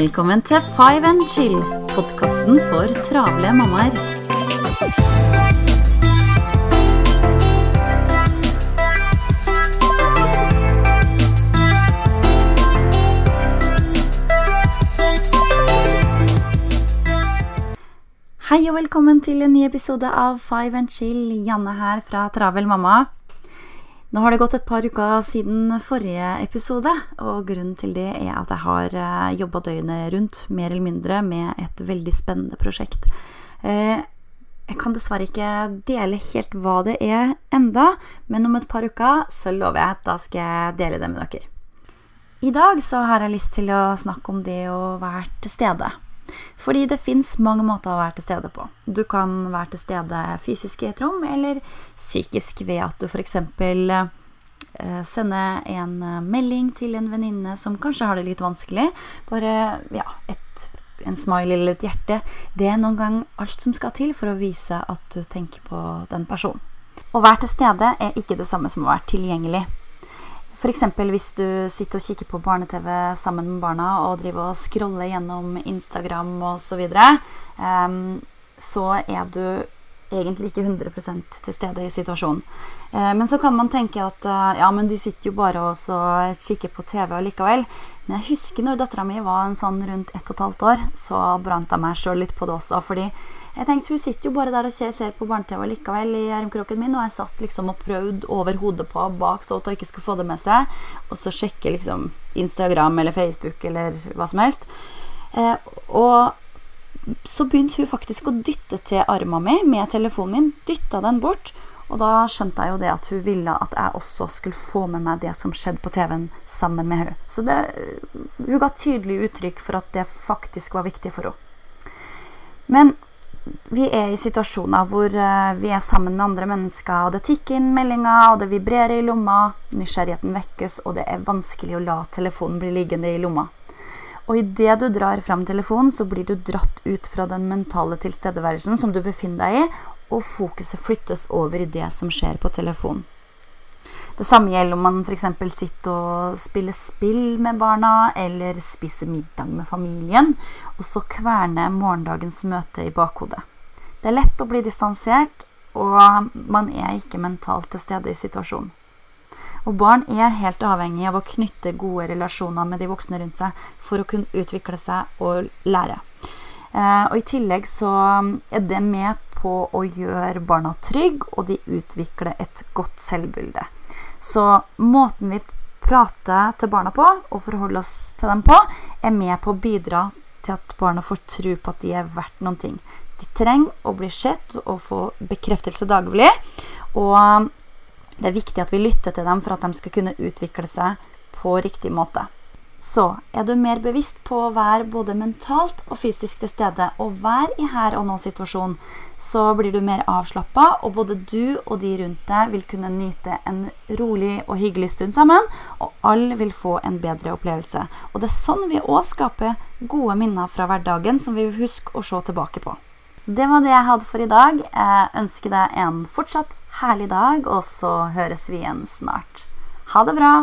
Velkommen til Five and Chill, podkasten for travle mammaer. Hei og velkommen til en ny episode av Five and Chill. Janne her fra Travel mamma. Nå har det gått et par uker siden forrige episode, og grunnen til det er at jeg har jobba døgnet rundt, mer eller mindre, med et veldig spennende prosjekt. Eh, jeg kan dessverre ikke dele helt hva det er enda, men om et par uker så lover jeg at da skal jeg dele det med dere. I dag så har jeg lyst til å snakke om det å være til stede. Fordi det fins mange måter å være til stede på. Du kan være til stede fysisk i et rom, eller psykisk ved at du f.eks. sende sender en melding til en venninne som kanskje har det litt vanskelig. Bare ja, et, en smile eller et hjerte. Det er noen gang alt som skal til for å vise at du tenker på den personen. Å være til stede er ikke det samme som å være tilgjengelig. F.eks. hvis du sitter og kikker på barne-TV sammen med barna og driver og scroller gjennom Instagram osv., så, videre, um, så er du egentlig ikke 100 til stede i situasjonen. Eh, men så kan man tenke at eh, ja, men de sitter jo bare og kikker på TV allikevel. Men jeg husker når dattera mi var en sånn rundt ett og et halvt år, så brant jeg meg sjøl litt på det også. fordi jeg tenkte, Hun sitter jo bare der og ser, på barne-TV likevel i armkroken min, og jeg satt liksom og prøvde over hodet på bak så hun ikke skulle få det med seg, og så sjekke liksom Instagram eller Facebook eller hva som helst. Eh, og så begynte hun faktisk å dytte til arma mi med telefonen min. Dytta den bort. Og da skjønte jeg jo det at hun ville at jeg også skulle få med meg det som skjedde på TV-en sammen med henne. Så det, hun ga tydelig uttrykk for at det faktisk var viktig for henne. Men vi er i situasjoner hvor uh, vi er sammen med andre mennesker, og det tikker inn meldinger, og det vibrerer i lomma, nysgjerrigheten vekkes, og det er vanskelig å la telefonen bli liggende i lomma. Og idet du drar fram telefonen, så blir du dratt ut fra den mentale tilstedeværelsen som du befinner deg i, og fokuset flyttes over i det som skjer på telefonen. Det samme gjelder om man f.eks. sitter og spiller spill med barna, eller spiser middag med familien, og så kverner morgendagens møte i bakhodet. Det er lett å bli distansert, og man er ikke mentalt til stede i situasjonen. Og barn er helt avhengig av å knytte gode relasjoner med de voksne rundt seg for å kunne utvikle seg og lære. Eh, og I tillegg så er det med på å gjøre barna trygge, og de utvikler et godt selvbilde. Så måten vi prater til barna på, og forholder oss til dem på, er med på å bidra til at barna får tro på at de er verdt noen ting. De trenger å bli sett og få bekreftelse daglig. Og det er viktig at vi lytter til dem for at de skal kunne utvikle seg på riktig måte. Så er du mer bevisst på å være både mentalt og fysisk til stede og være i her og nå-situasjonen, så blir du mer avslappa, og både du og de rundt deg vil kunne nyte en rolig og hyggelig stund sammen, og alle vil få en bedre opplevelse. Og det er sånn vi òg skaper gode minner fra hverdagen som vi vil huske å se tilbake på. Det var det jeg hadde for i dag. Jeg ønsker deg en fortsatt herlig dag, og så høres vi igjen snart. Ha det bra!